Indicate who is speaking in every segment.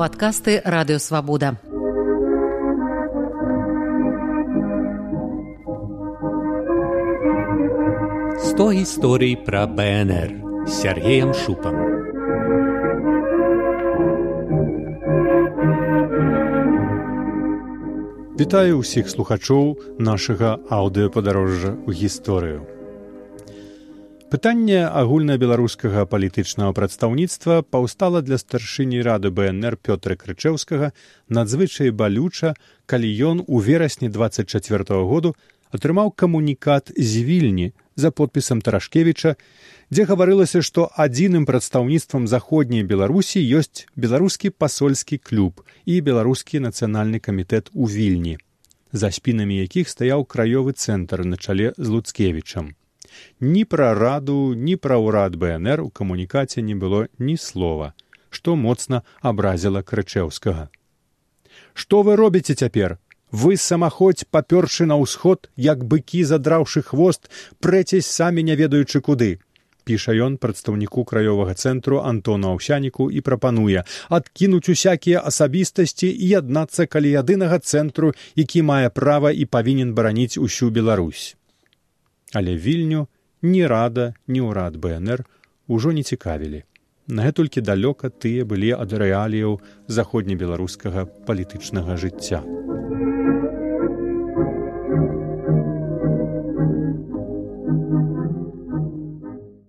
Speaker 1: падкасты радыёвабода.
Speaker 2: Сто гісторый пра БНР Сергеем шупам.
Speaker 3: Вітаю ўсіх слухачоў нашага аўдыёпадарожжа ў гісторыю. Пытанне агульнабеларускага палітычнага прадстаўніцтва паўстала для старшыні рады БНР Пётра Крычэўскага надзвычай балюча, калі ён у верасні 24 -го году атрымаў камунікат з вільні за подпісам Тарашкевіча, дзе гаварылася, што адзіным прадстаўніцтвам заходняй Беларусі ёсць беларускі пасольскі клуб і беларускі нацыянальны камітэт у вільні, за спінамі якіх стаяў краёвы цэнтр на чале з луцкевічам. Ні пра раду, ні пра ўрад БНР у камунікаце не было ні слова, што моцна абразіла крычэўскага. Што вы робіце цяпер? Вы самаходзь папёршы на ўсход, як быкі задраўшы хвост, прэцесь самі не ведаючы куды. Піша ён прадстаўніку краёвага цэнтру Антону Аўсяніку і прапануе адкінуць усякія асабістасці і яднацца калі ядынага цэнтру, які мае права і павінен бараніць усю Беларусь але вільню ні рада ні ўрад бнр ужо не цікавілі. Нагэтулькі далёка тыя былі ад рэаліяў заходнебеларускага палітычнага жыцця.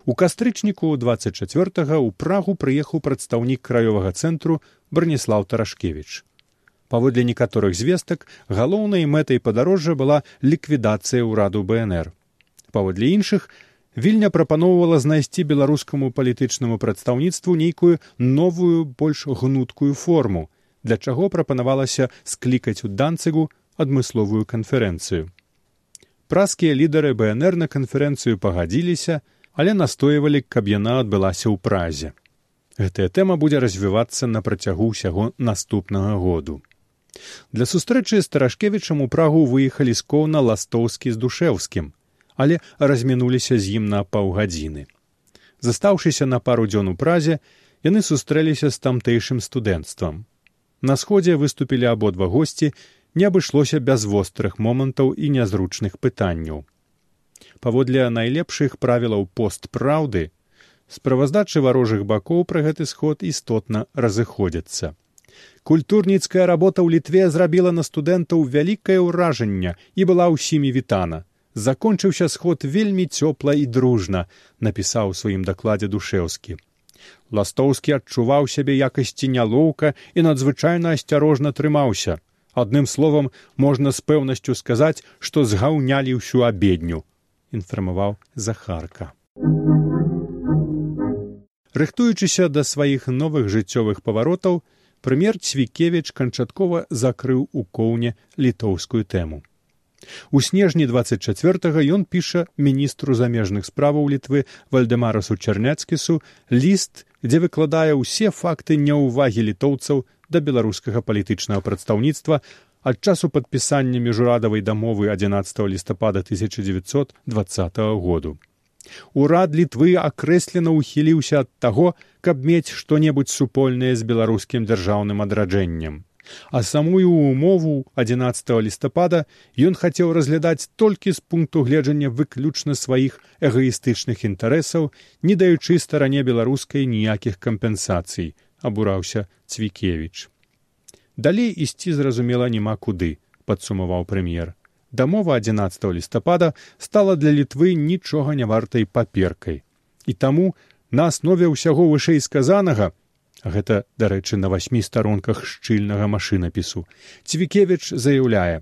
Speaker 3: У кастрычніку 24 у прагу прыехаў прадстаўнік краёвага цэнтру браніслав тарашкевич паводле некаторых звестак галоўнай мэтай падарожжа была ліквідацыя ўраду бнр паводле іншых вільня прапаноўвала знайсці беларускаму палітычнаму прадстаўніцтву нейкую новую больш гнуткую форму для чаго прапанавалася склікаць у данцыгу адмысловую канферэнцыю. Праскія лідары бнр на канферэнцыю пагадзіліся але настойвалі каб яна адбылася ў празе. Гэтая тэма будзе развівацца на працягу ўсяго наступнага году. Для сустрэчы старашкевічам у прагу выехалі з коўна ластоўскі з душеўскім але размінуліся з ім на паўгадзіны. Застаўшыся на пару дзён у празе, яны сустрэліся з тамтэйшым студэнцтвам. На сходзе выступілі абодва госці, не абышлося без вострых момантаў і нязручных пытанняў. Паводле найлепшых правілаў постпраўды, справаздачы варожых бакоў пра гэты сход істотна разыходзяцца. Культурніцкая работа ў літве зрабіла на студэнтаў вялікае ўражанне і была ўсімі вітана закончыўся сход вельмі цёпла і дружна напісаў у сваім дакладзе душеўскі. Ластоўскі адчуваў сябе якасці нялоўка і надзвычайна асцярожна трымаўся. Адным словам можна з пэўнасцю сказаць што згаўнялі ўсю абедню інфармаваў захарка. Рыхтуючыся да сваіх новых жыццёвых паваротаў прэм'ер цвікевіч канчаткова закрыў у коўне літоўскую тэму У снежні 24 ён піша міністру замежных справаў літвы вальдемарасу чарняцкісу ліст, дзе выкладае ўсе факты няўвагі літоўцаў да беларускага палітычнага прадстаўніцтва ад часу падпісання міжурадавай дамовы 11 лістапада 1920 году. Урад літвы акрэслена ўхіліўся ад таго, каб мець што-небудзь супольнае з беларускім дзяржаўным адраджэннем а самую умову 11 лістапада ён хацеў разглядаць толькі з пункту гледжання выключна сваіх эгаістычных інтарэсаў не даючы старане беларускай ніякіх кампенсацый абураўся цвікевич далей ісці зразумела няма куды падсумаваў прэм'ер. Дамова 11 лістапада стала для літвы нічога не вартай паперкай. І таму на аснове ўсяго вышэй сказанага гэта дарэчы на васьмі старонках шчыльнага машынапісу. Цвікевич заяўляе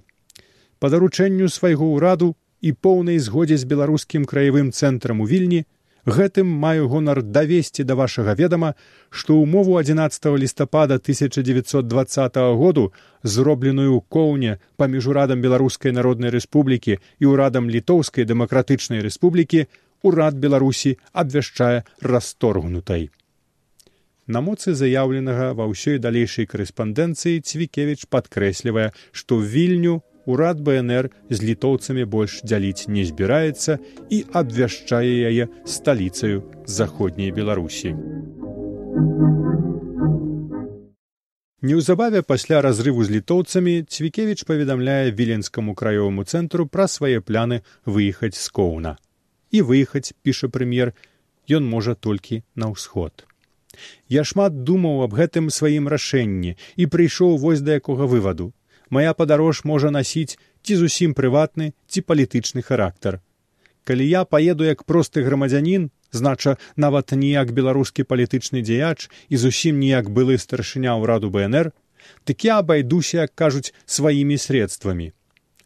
Speaker 3: па даручэнню свайго ўраду і поўнай згодзе з беларускім краявым цэнтрам у вільні гэтым маю гонар давесці да вашага ведама што ўмову 11 лістапада 1920 году зробленую коўне паміж урадам беларускай народнай рэспублікі і ўрадам літоўскай дэмакратычнай рэспублікі урад беларусі абвяшчае расторгнутай На моцы заяўленага ва ўсёй далейшай карэспандэнцыі цвікевіч падкрэслівае, што вільню урад бнр з літоўцамі больш дзяліць не збіраецца і абвяшчае яе сталіцаю заходняй беларусі. Неўзабаве пасля разрыву з літоўцамі цвікевіч паведамляе віленскаму краёваму цэнтру пра свае пляны выехаць з коўна і выехаць піша прэм'ер ён можа толькі на ўсход я шмат думаў аб гэтым сваім рашэнні і прыйшоў вось да якога вываду. Моя падарож можа насіць ці зусім прыватны ці палітычны характар. Калі я паеду як просты грамадзянін знача нават ніяк беларускі палітычны дзеяч і зусім ніяк былы старшыня ўраду бнр дык я абайдуся як кажуць сваімі средствамі.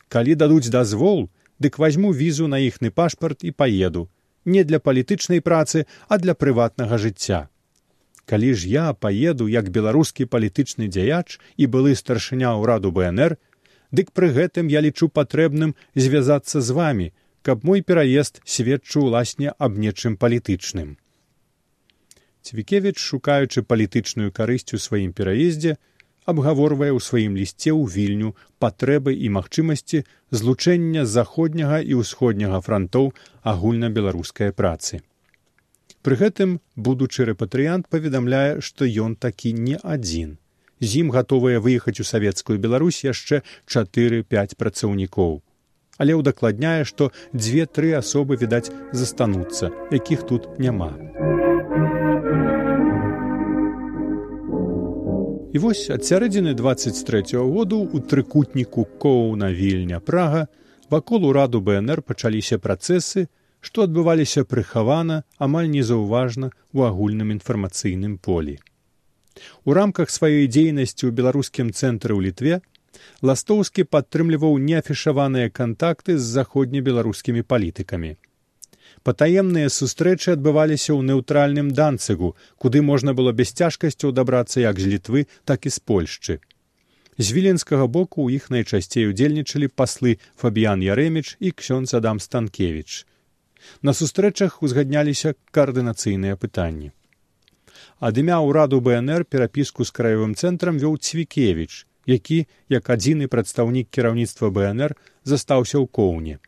Speaker 3: Калі дадуць дазвол дык возьму візу на іхны пашпарт і паеду. Не для палітычнай працы а для прыватнага жыцця калі ж я паеду як беларускі палітычны дзеяч і былы старшыня ўраду бнр дык пры гэтым я лічу патрэбным звязацца з вами каб мой пераезд сведчыў уласне аб нечым палітычным. Цвікевіч, шукаючы палітычную карысць у сваім пераездзе, абгаворвае ў сваім лісце ў вільню патрэбы і магчымасці злучэння заходняга і ўсходняга франтоў агульнабеларускай працы. Пры гэтым будучы рэпатрыянт паведамляе, што ён такі не адзін. З ім гатовыя выехаць у савецкую Беларусь яшчэ чатыры-пяць працаўнікоў але ўдакладняе, што дзве-тры асобы відаць застануцца, якіх тут няма. І вось ад сярэдзіны 23 году у трыкутніку коўна вільня прага вакол ураду бнр пачаліся працэсы, што адбываліся прыхавана амаль незаўважна ў агульным інфармацыйным полі. У рамках сваёй дзейнасці ў беларускім цэнтры ў літве ластоўскі падтрымліваў неафішаваныя кантакты з заходнебеларускімі палітыкамі. Патаемныя сустрэчы адбываліся ў неўтральным данцыгу, куды можна было без цяжкасцяў дабрацца як з літвы, так і з польшчы. З віленскага боку ў іх найчасцей удзельнічалі паслы Фабіян Ярэміч і ксён Адам Станкевіч. На сустрэчах узгадняліся каардынацыйныя пытанні. Ад імя ўраду БНР перапіску з краевым цэнтрам вёў Цвікевіч, які як адзіны прадстаўнік кіраўніцтва бнр застаўся ў коўне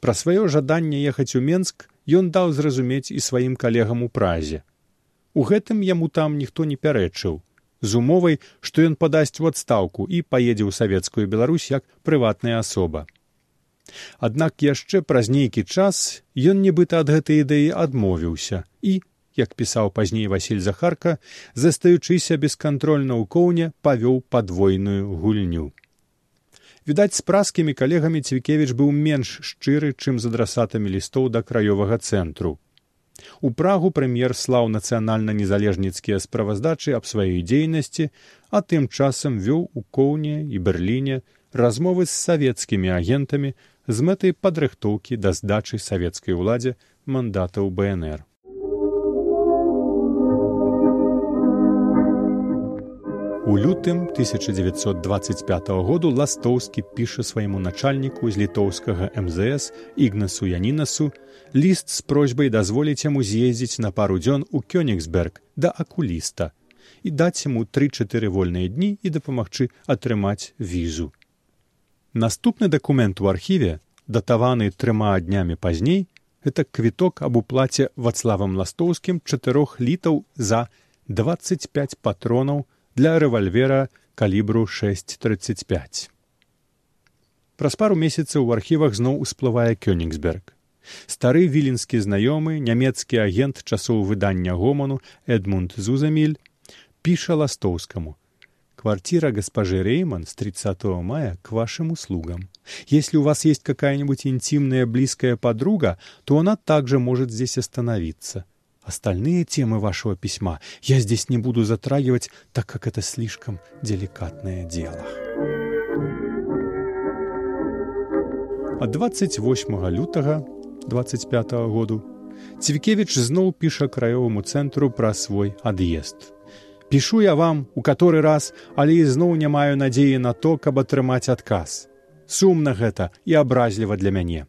Speaker 3: пра сваё жаданне ехаць у менск ён даў зразумець і сваім калегам у празе. У гэтым яму там ніхто не пярэчыў з умовай што ён падасць у адстаўку і паедзе ў савецкую беларусь як прыватная асоба аднак яшчэ праз нейкі час ён нібыта ад гэтай ідэі адмовіўся і як пісаў пазней васіль захарка застаючыся бескантрольна ў коўне павёў падвойную гульню. Відаць з праскімі калегамі цвікевіч быў менш шчыры чым з адрасатамі лістоў да краёвага цэнтру. У прагу прэм'ер слаў нацыянальна незалежніцкія справаздачы аб сваёй дзейнасці а тым часам вёў у коўне і берліне размовы з савецкімі агентамі з мэтай падрыхтоўкі да здачы савецкай уладзе мандатаў бнр У лютым 1925 году ластоўскі піша свайму начальніку з літоўскага мзс ігнасу янінасу ліст з просьбай дазволіць яму з'ездзіць на пару дзён у кёнігсберг да акуліста і даць яму тры-чатыры вольныя дні і дапамагчы атрымаць візу. Наступны дакумент у архіве датаваны трыма днямі пазней гэта квіток аб уплаце вацлавам ластоўскім чатырох літаў за 25 патронаў для рэвальвера калібру 635. Праз пару месяцаў у архівах зноў усплывае Кёнігсберг. Стары віленскі знаёмы нямецкі агент часоў выдання гоману Эдмунд Зузаміль піша ластоўскаму квартира госпожи Рейман с 30 мая к вашим услугам. Если у вас есть какая-нибудь интимная близкая подруга, то она также может здесь остановиться. Остальные темы вашего письма я здесь не буду затрагивать, так как это слишком деликатное дело. Ад 28 лютага 25 -го году Цвікевіч зноў піша краёваму цэнтру пра свой ад'езд. Пішу я вам у каторы раз, але ізноў не маю надзеі на то, каб атрымаць адказ. Сумна гэта і абразліва для мяне.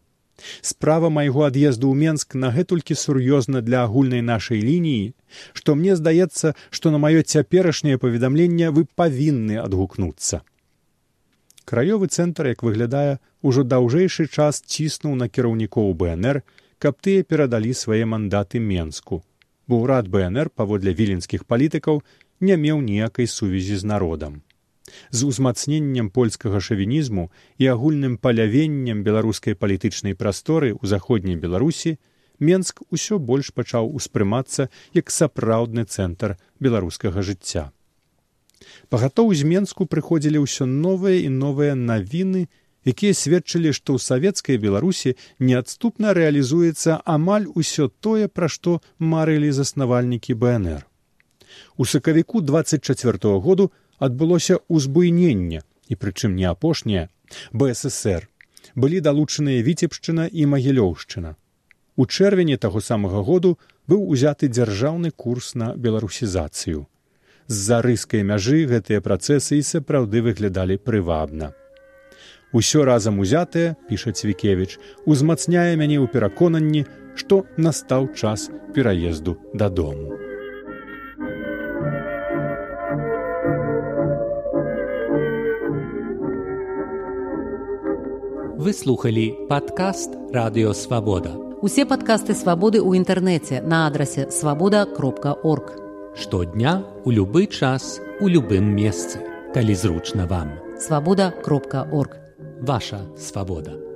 Speaker 3: Справа майго ад'езду ў Менск нагэтулькі сур'ёзна для агульнай нашай лініі, што мне здаецца, што на маё цяперашняе паведамленне вы павінны адгукнуцца. Краёвы цэнтр, як выглядае, ужо даўжэйшы час ціснуў на кіраўнікоў БНР, каб тыя перадалі свае мандаты Менску, бо ўрад бнр паводле віленскіх палітыкаў не меў ніякай сувязі з народам з узмацненнем польскага шавінізму і агульным палявеннем беларускай палітычнай прасторы ў заходняй беларусі менск усё больш пачаў успрымацца як сапраўдны цэнтр беларускага жыцця. Пагатоў з менску прыходзілі ўсё новыя і новыя навіны якія сведчылі што ў савецкай беларусі неадступна рэалізуецца амаль усё тое пра што марылі заснавальнікі бнр у сакавіку двадцать четверт году адбылося ўзбуйненне і прычым не апошняе бСр былі далучаныя віцебшчына і магілёўшчына. У чэрвені таго самага году быў узяты дзяржаўны курс на беларусізацыю. З-за рыскай мяжы гэтыя працэсы і сапраўды выглядалі прывабна. Усё разам узятае піша цвікевіч узмацняе мяне ў пераконанні што настаў час пераезду дадому
Speaker 2: Вы слухали падкаст радыёвабода.
Speaker 1: Усе падкасты свабоды ў інтэрнэце на адрасе свабода кропка орг.
Speaker 2: Штодня у любы час у любым месцы, калі зручна вам.
Speaker 1: Свабода кропка орг.
Speaker 2: Ваша свабода.